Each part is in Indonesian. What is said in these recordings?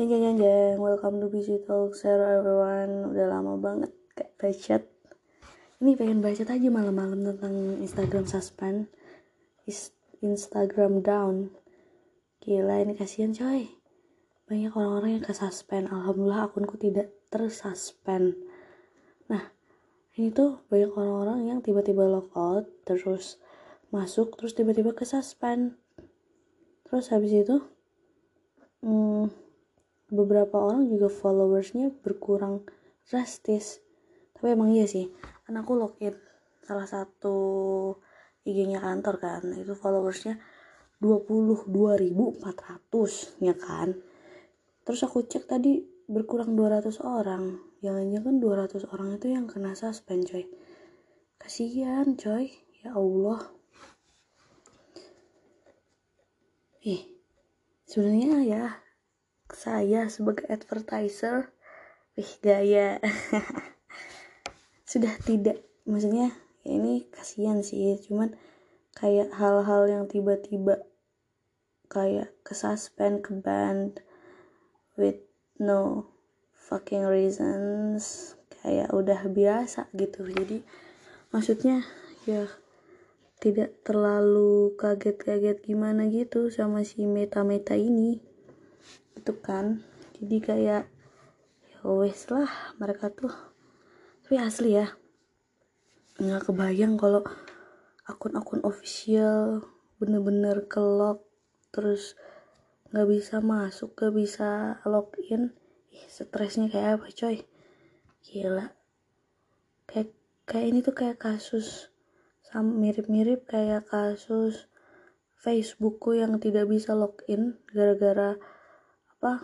Jeng jeng jeng welcome to Busy Talk, hello everyone. Udah lama banget gak bacot. Ini pengen bacot aja malam-malam tentang Instagram suspend. Instagram down. Gila ini kasihan coy. Banyak orang-orang yang kesuspend. Alhamdulillah akunku tidak tersuspend. Nah ini tuh banyak orang-orang yang tiba-tiba logout Terus masuk terus tiba-tiba kesuspend. Terus habis itu hmm, beberapa orang juga followersnya berkurang drastis. Tapi emang iya sih kan aku login salah satu IG-nya kantor kan itu followersnya 22.400 ya kan. Terus aku cek tadi berkurang 200 orang. Jangan-jangan 200 orang itu yang kena suspend coy. Kasihan coy. Ya Allah. Ih sebenarnya ya saya sebagai advertiser wih gaya. Sudah tidak maksudnya ya ini kasihan sih cuman kayak hal-hal yang tiba-tiba kayak ke suspend ke band with no fucking reasons kayak udah biasa gitu. Jadi maksudnya ya tidak terlalu kaget-kaget gimana gitu sama si meta-meta ini itu kan. Jadi kayak ya wes lah mereka tuh. Tapi asli ya nggak kebayang kalau akun-akun official bener-bener ke lock terus nggak bisa masuk gak bisa login. Ih stresnya kayak apa coy? Gila. Kayak kayak ini tuh kayak kasus mirip-mirip kayak kasus Facebookku yang tidak bisa login gara-gara apa?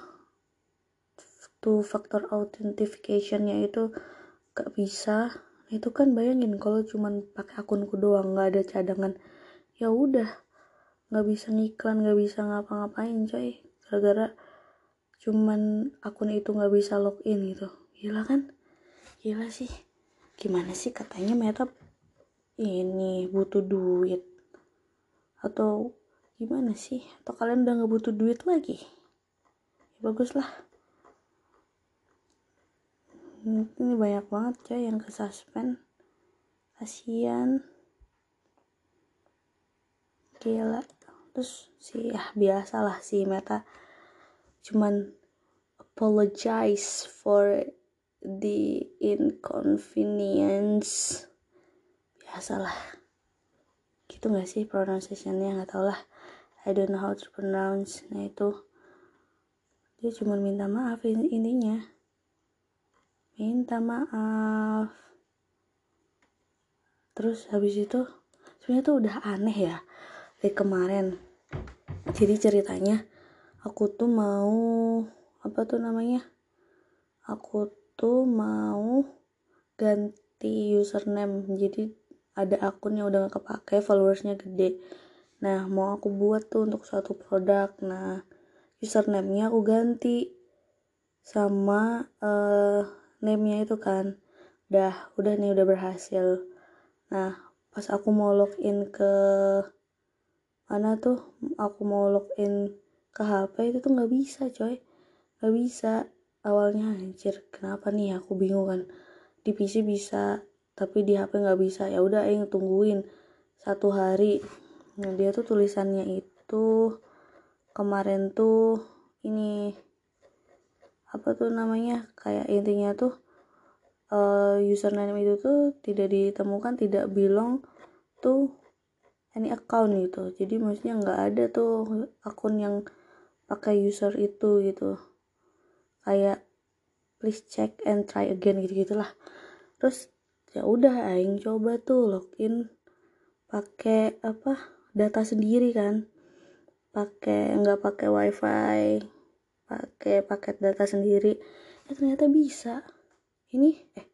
Two factor authenticationnya itu gak bisa. Itu kan bayangin kalau cuman pakai akunku doang nggak ada cadangan. Ya udah nggak bisa ngiklan nggak bisa ngapa-ngapain coy. Gara-gara cuman akun itu nggak bisa login gitu. Gila kan? Gila sih. Gimana sih katanya meta ini butuh duit? Atau gimana sih? Atau kalian udah nggak butuh duit lagi ya bagus lah. Ini banyak banget coy yang ke suspend kasihan gila. Terus sih ya biasa lah si meta cuman apologize for the inconvenience. Biasalah. Gitu gak sih pronunciationnya? Nggak tau lah. I don't know how to pronounce. Nah itu dia cuma minta maaf in- intinya minta maaf. Terus habis itu sebenarnya tuh udah aneh ya dari kemarin. Jadi ceritanya aku tuh mau apa tuh namanya? Aku tuh mau ganti username. Jadi ada akun yang udah gak kepake followersnya gede. Nah mau aku buat tuh untuk suatu produk. Nah username-nya aku ganti sama uh, name-nya itu kan. Udah udah nih udah berhasil. Nah pas aku mau login ke mana tuh? Aku mau login ke HP itu tuh nggak bisa coy. Nggak bisa. Awalnya anjir kenapa nih? Aku bingung kan. Di PC bisa tapi di HP nggak bisa. Ya udah yang tungguin satu hari. Nah dia tuh tulisannya itu kemarin tuh ini apa tuh namanya kayak intinya tuh uh, username itu tuh tidak ditemukan tidak belong tuh any account gitu. Jadi maksudnya nggak ada tuh akun yang pakai user itu gitu. Kayak please check and try again gitu gitulah. Terus ya udah aing coba tuh login pakai apa data sendiri kan pakai nggak pakai wifi pakai paket data sendiri. Ya ternyata bisa. Ini eh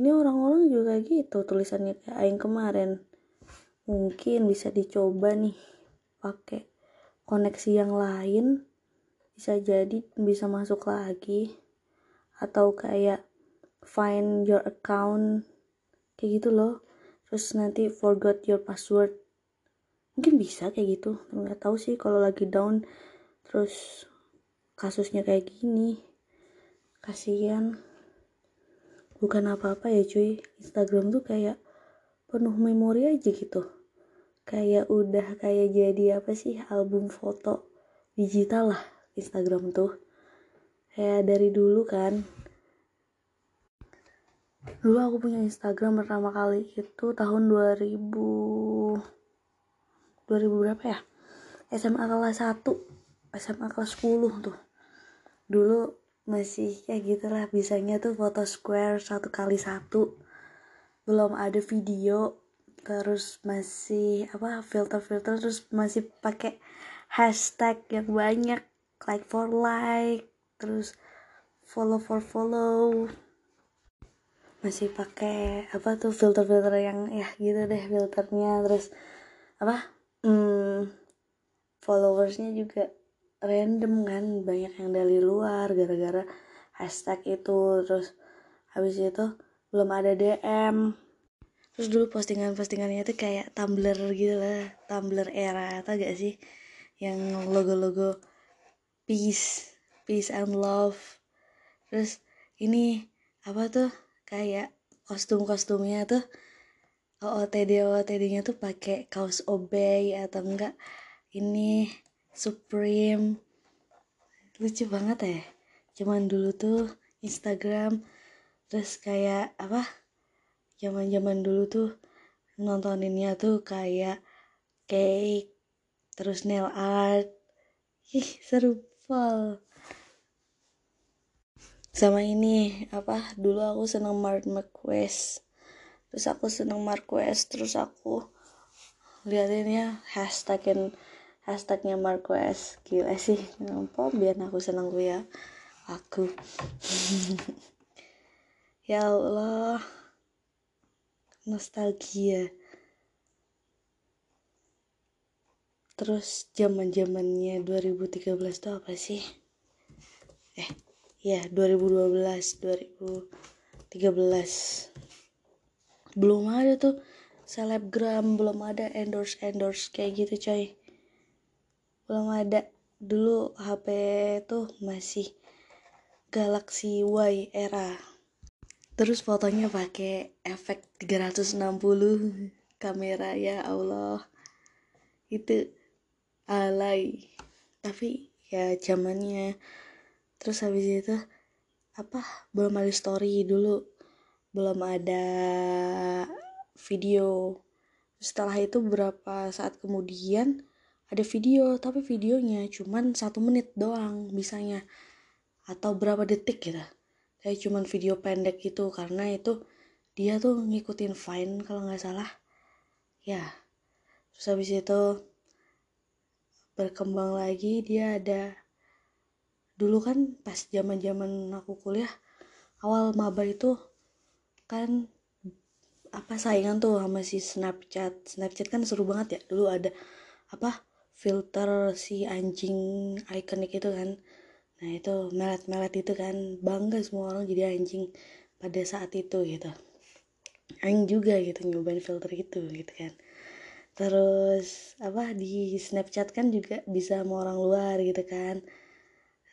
ini orang-orang juga gitu tulisannya kayak aing kemarin. Mungkin bisa dicoba nih pakai koneksi yang lain. Bisa jadi bisa masuk lagi. Atau kayak find your account kayak gitu loh. Terus nanti forgot your password mungkin bisa kayak gitu. Nggak tahu sih kalau lagi down terus kasusnya kayak gini. Kasihan. Bukan apa-apa ya cuy. Instagram tuh kayak penuh memori aja gitu. Kayak udah kayak jadi apa sih album foto digital lah Instagram tuh. Kayak dari dulu kan. Dulu aku punya Instagram pertama kali itu tahun 2000 2000 berapa ya? SMA kelas 1 SMA kelas 10 tuh. Dulu masih kayak gitulah bisanya tuh foto square satu kali satu. Belum ada video terus masih apa filter-filter terus masih pakai hashtag yang banyak. Like for like terus follow for follow. Masih pakai apa tuh filter-filter yang ya gitu deh filternya. Terus apa hmm, followersnya juga random kan banyak yang dari luar gara-gara hashtag itu. Terus habis itu belum ada DM terus dulu postingan-postingannya tuh kayak Tumblr gitu lah Tumblr era atau gak sih? Yang logo-logo peace peace and love. Terus ini apa tuh? Kayak kostum-kostumnya tuh OOTD OOTD-nya tuh pakai kaos obey atau enggak? Ini Supreme. Lucu banget ya. Cuman dulu tuh Instagram terus kayak apa? Zaman zaman dulu tuh nontoninnya tuh kayak cake terus nail art. Ih seru pol. Sama ini apa? Dulu aku seneng Mark Marquez terus aku seneng Marquez terus aku liatinnya hashtagin hashtagnya Marquez. Gila sih kenapa biar aku seneng gue ya. Aku. Ya Allah. Nostalgia. Terus zaman zamannya 2013 tuh apa sih? Eh ya 2012 2013 belum ada tuh. Selebgram belum ada endorse endorse kayak gitu coy. Belum ada. Dulu HP tuh masih Galaxy Y era. Terus fotonya pakai efek 360 kamera ya Allah. Itu alay. Tapi ya zamannya. Terus habis itu apa? Belum ada story dulu belum ada video. Setelah itu beberapa saat kemudian ada video tapi videonya cuman satu menit doang bisanya. Atau berapa detik gitu. Kayak cuman video pendek gitu karena itu dia tuh ngikutin Vine kalau nggak salah. Ya terus habis itu berkembang lagi dia ada dulu kan pas zaman zaman aku kuliah awal maba itu kan apa saingan tuh sama si Snapchat. Snapchat kan seru banget ya. Dulu ada apa filter si anjing ikonik itu kan. Nah itu melet-melet itu kan. Bangga semua orang jadi anjing pada saat itu gitu. Aing juga gitu nyobain filter itu gitu kan. Terus apa di Snapchat kan juga bisa sama orang luar gitu kan.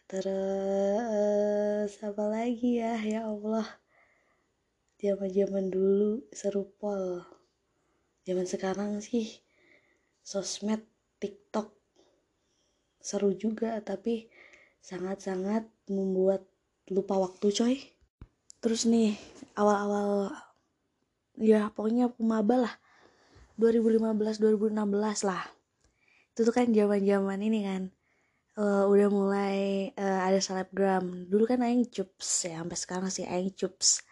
Terus apa lagi ya? Ya Allah zaman zaman dulu seru pol zaman sekarang sih sosmed TikTok seru juga tapi sangat-sangat membuat lupa waktu coy. Terus nih awal-awal ya pokoknya pemaba lah. 2015 2016 lah. Itu tuh kan zaman-zaman ini kan uh, udah mulai uh, ada selebgram. Dulu kan aing cups ya sampai sekarang sih aing cups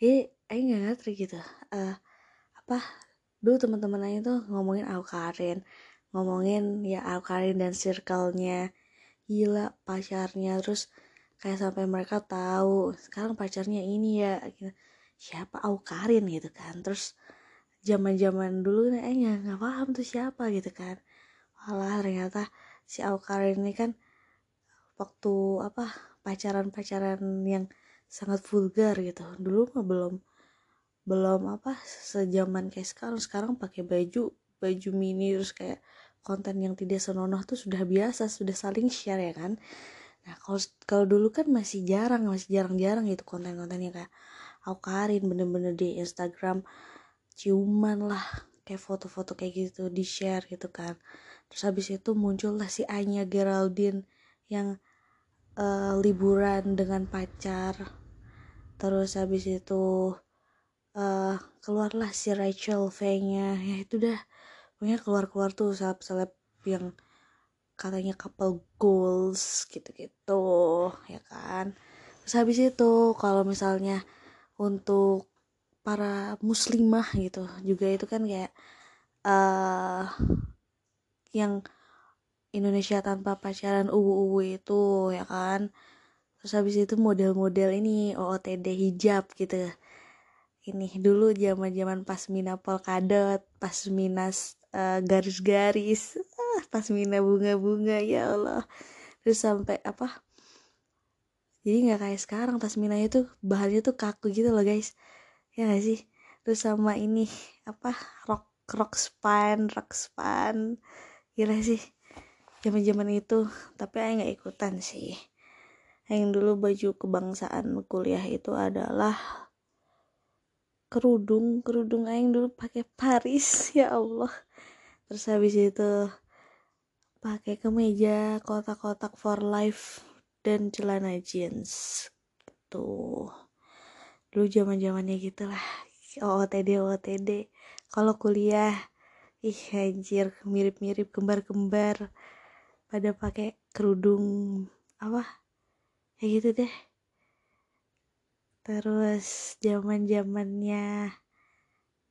jadi aing gak ngerti gitu uh, apa dulu teman-teman aing tuh ngomongin Karin ngomongin ya Karin dan circle-nya. Gila pacarnya terus kayak sampai mereka tahu sekarang pacarnya ini ya gitu. siapa Aukarin gitu kan. Terus zaman zaman dulu nih eh nggak paham tuh siapa gitu kan. Walah ternyata si Aukarin ini kan waktu apa pacaran pacaran yang sangat vulgar gitu. Dulu mah belum belum apa sejaman kayak sekarang. Sekarang pakai baju baju mini terus kayak konten yang tidak senonoh tuh sudah biasa sudah saling share ya kan? Nah kalau kalau dulu kan masih jarang masih jarang-jarang gitu konten-kontennya kayak Aukarin bener-bener di Instagram. Ciuman lah kayak foto-foto kayak gitu di share gitu kan. Terus habis itu muncullah si Anya Geraldine yang uh, liburan dengan pacar terus habis itu uh, keluarlah si Rachel V-nya. Ya itu dah. Pokoknya keluar-keluar tuh seleb-seleb yang katanya couple goals gitu-gitu ya kan? Terus habis itu kalau misalnya untuk para muslimah gitu juga itu kan kayak uh, yang Indonesia tanpa pacaran uwu-uwu itu ya kan terus habis itu model-model ini OOTD hijab gitu. Ini dulu zaman zaman pas mina polkadot pas minas uh, garis-garis. Uh, pas mina bunga-bunga ya Allah. Terus sampai apa? Jadi nggak kayak sekarang pas mina itu bahannya tuh kaku gitu loh guys. Ya gak sih? Terus sama ini apa? Rock rock span rock span. Gila sih zaman zaman itu. Tapi aku nggak ikutan sih yang dulu baju kebangsaan kuliah itu adalah kerudung kerudung aing dulu pakai Paris ya Allah. Terus habis itu pakai kemeja kotak-kotak for life dan celana jeans tuh dulu zaman zamannya gitulah OOTD OOTD kalau kuliah ih anjir mirip-mirip kembar-kembar. Pada pakai kerudung apa kayak gitu deh. Terus zaman zamannya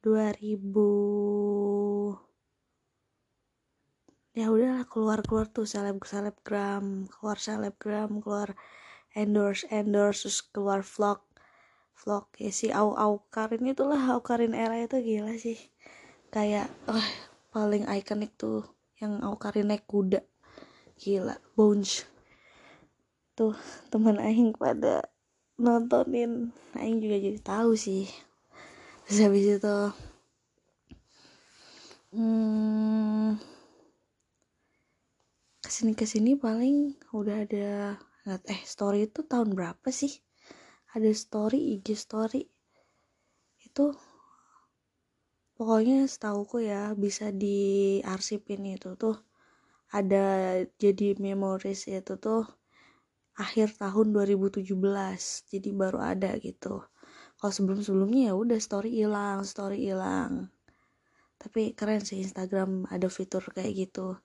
2000 ya udahlah keluar keluar tuh seleb selebgram keluar selebgram keluar endorse endorse terus keluar vlog. Vlog ya si au au karin itulah au karin era itu gila sih. Kayak oh, paling ikonik tuh yang au karin naik kuda. Gila bounce tuh teman aing pada nontonin. Aing juga jadi tahu sih. Terus habis itu hmm, ke sini ke sini paling udah ada eh story itu tahun berapa sih? Ada story IG story. Itu pokoknya setauku ya bisa diarsipin itu tuh. Ada jadi memories itu tuh akhir tahun 2017 jadi baru ada gitu. Kalau sebelum sebelumnya ya udah story hilang story hilang. Tapi keren sih Instagram ada fitur kayak gitu.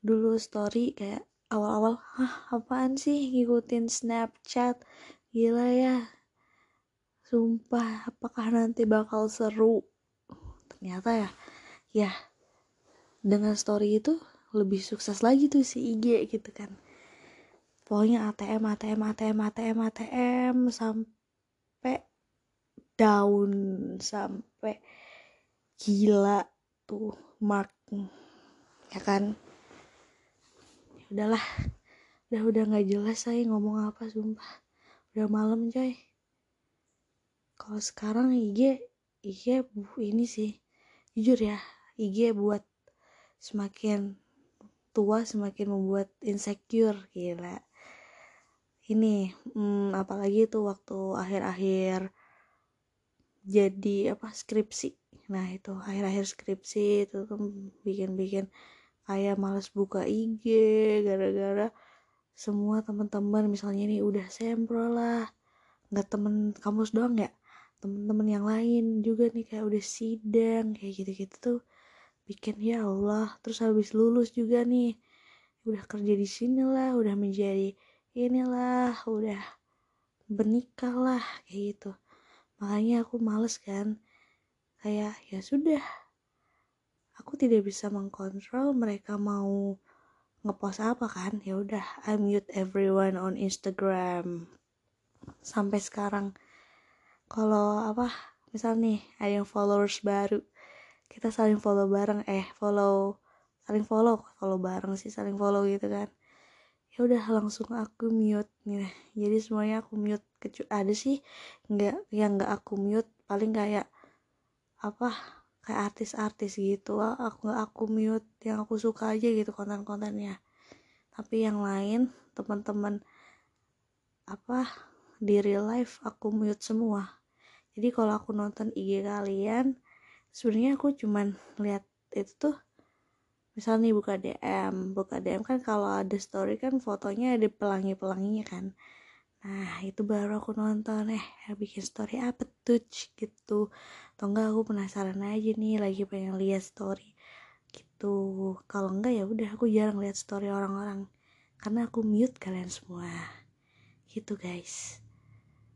Dulu story kayak awal-awal hah apaan sih ngikutin Snapchat? Gila ya. Sumpah apakah nanti bakal seru? Ternyata ya ya dengan story itu lebih sukses lagi tuh si IG gitu kan pokoknya ATM ATM ATM ATM ATM sampai down sampai gila tuh mark. Ya kan? Udahlah. Udah udah nggak jelas saya ngomong apa sumpah. Udah malam coy. Kalau sekarang IG IG ini sih. Jujur ya IG buat semakin tua semakin membuat insecure gila ini hmm, apalagi itu waktu akhir-akhir jadi apa skripsi. Nah itu akhir-akhir skripsi itu tuh bikin-bikin kayak males buka IG gara-gara semua teman-teman misalnya ini udah sempro lah. Nggak temen kampus doang ya temen-temen yang lain juga nih kayak udah sidang kayak gitu-gitu tuh bikin ya Allah. Terus habis lulus juga nih udah kerja di sini lah udah menjadi inilah udah bernikah lah kayak gitu. Makanya aku males kan kayak ya sudah aku tidak bisa mengkontrol mereka mau ngepost apa kan. Ya udah I mute everyone on Instagram. Sampai sekarang kalau apa misal nih ada yang followers baru kita saling follow bareng eh follow saling follow follow bareng sih saling follow gitu kan ya udah langsung aku mute nih. Jadi semuanya aku mute kecuali ada sih nggak yang nggak aku mute paling kayak apa kayak artis-artis gitu. Aku nggak aku mute yang aku suka aja gitu konten-kontennya. Tapi yang lain teman-teman apa di real life aku mute semua. Jadi kalau aku nonton IG kalian sebenarnya aku cuman lihat itu tuh misal nih buka DM buka DM kan kalau ada story kan fotonya ada pelangi-pelanginya kan. Nah itu baru aku nonton eh bikin story apa tuh? Gitu. Atau enggak aku penasaran aja nih lagi pengen lihat story. Gitu. Kalau enggak ya udah aku jarang lihat story orang-orang. Karena aku mute kalian semua. Gitu guys.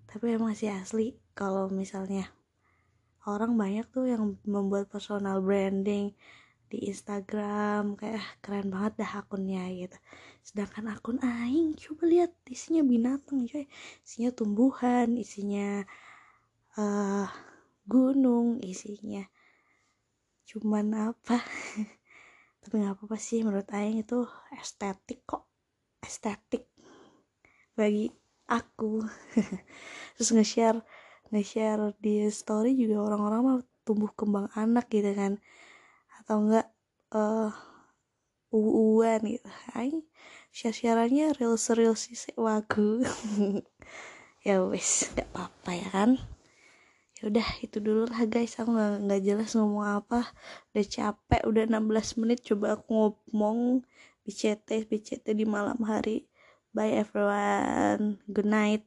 Tapi emang sih asli kalau misalnya orang banyak tuh yang membuat personal branding di Instagram kayak ah, keren banget dah akunnya gitu. Sedangkan akun aing coba lihat isinya binatang coy. Isinya tumbuhan isinya uh, gunung isinya cuman apa. Tapi nggak apa-apa sih menurut aing itu estetik kok. Estetik bagi aku. Terus nge-share nge-share di story juga orang-orang mah tumbuh kembang anak gitu kan atau enggak uh, uuan gitu. Aing share-shareannya real real sih. Wagu. Ya wes gak apa-apa ya kan? Ya udah itu dulu lah guys. Aku nggak nggak jelas ngomong apa. Udah capek udah 16 menit. Coba aku ngomong di CT di CT di malam hari. Bye everyone. Good night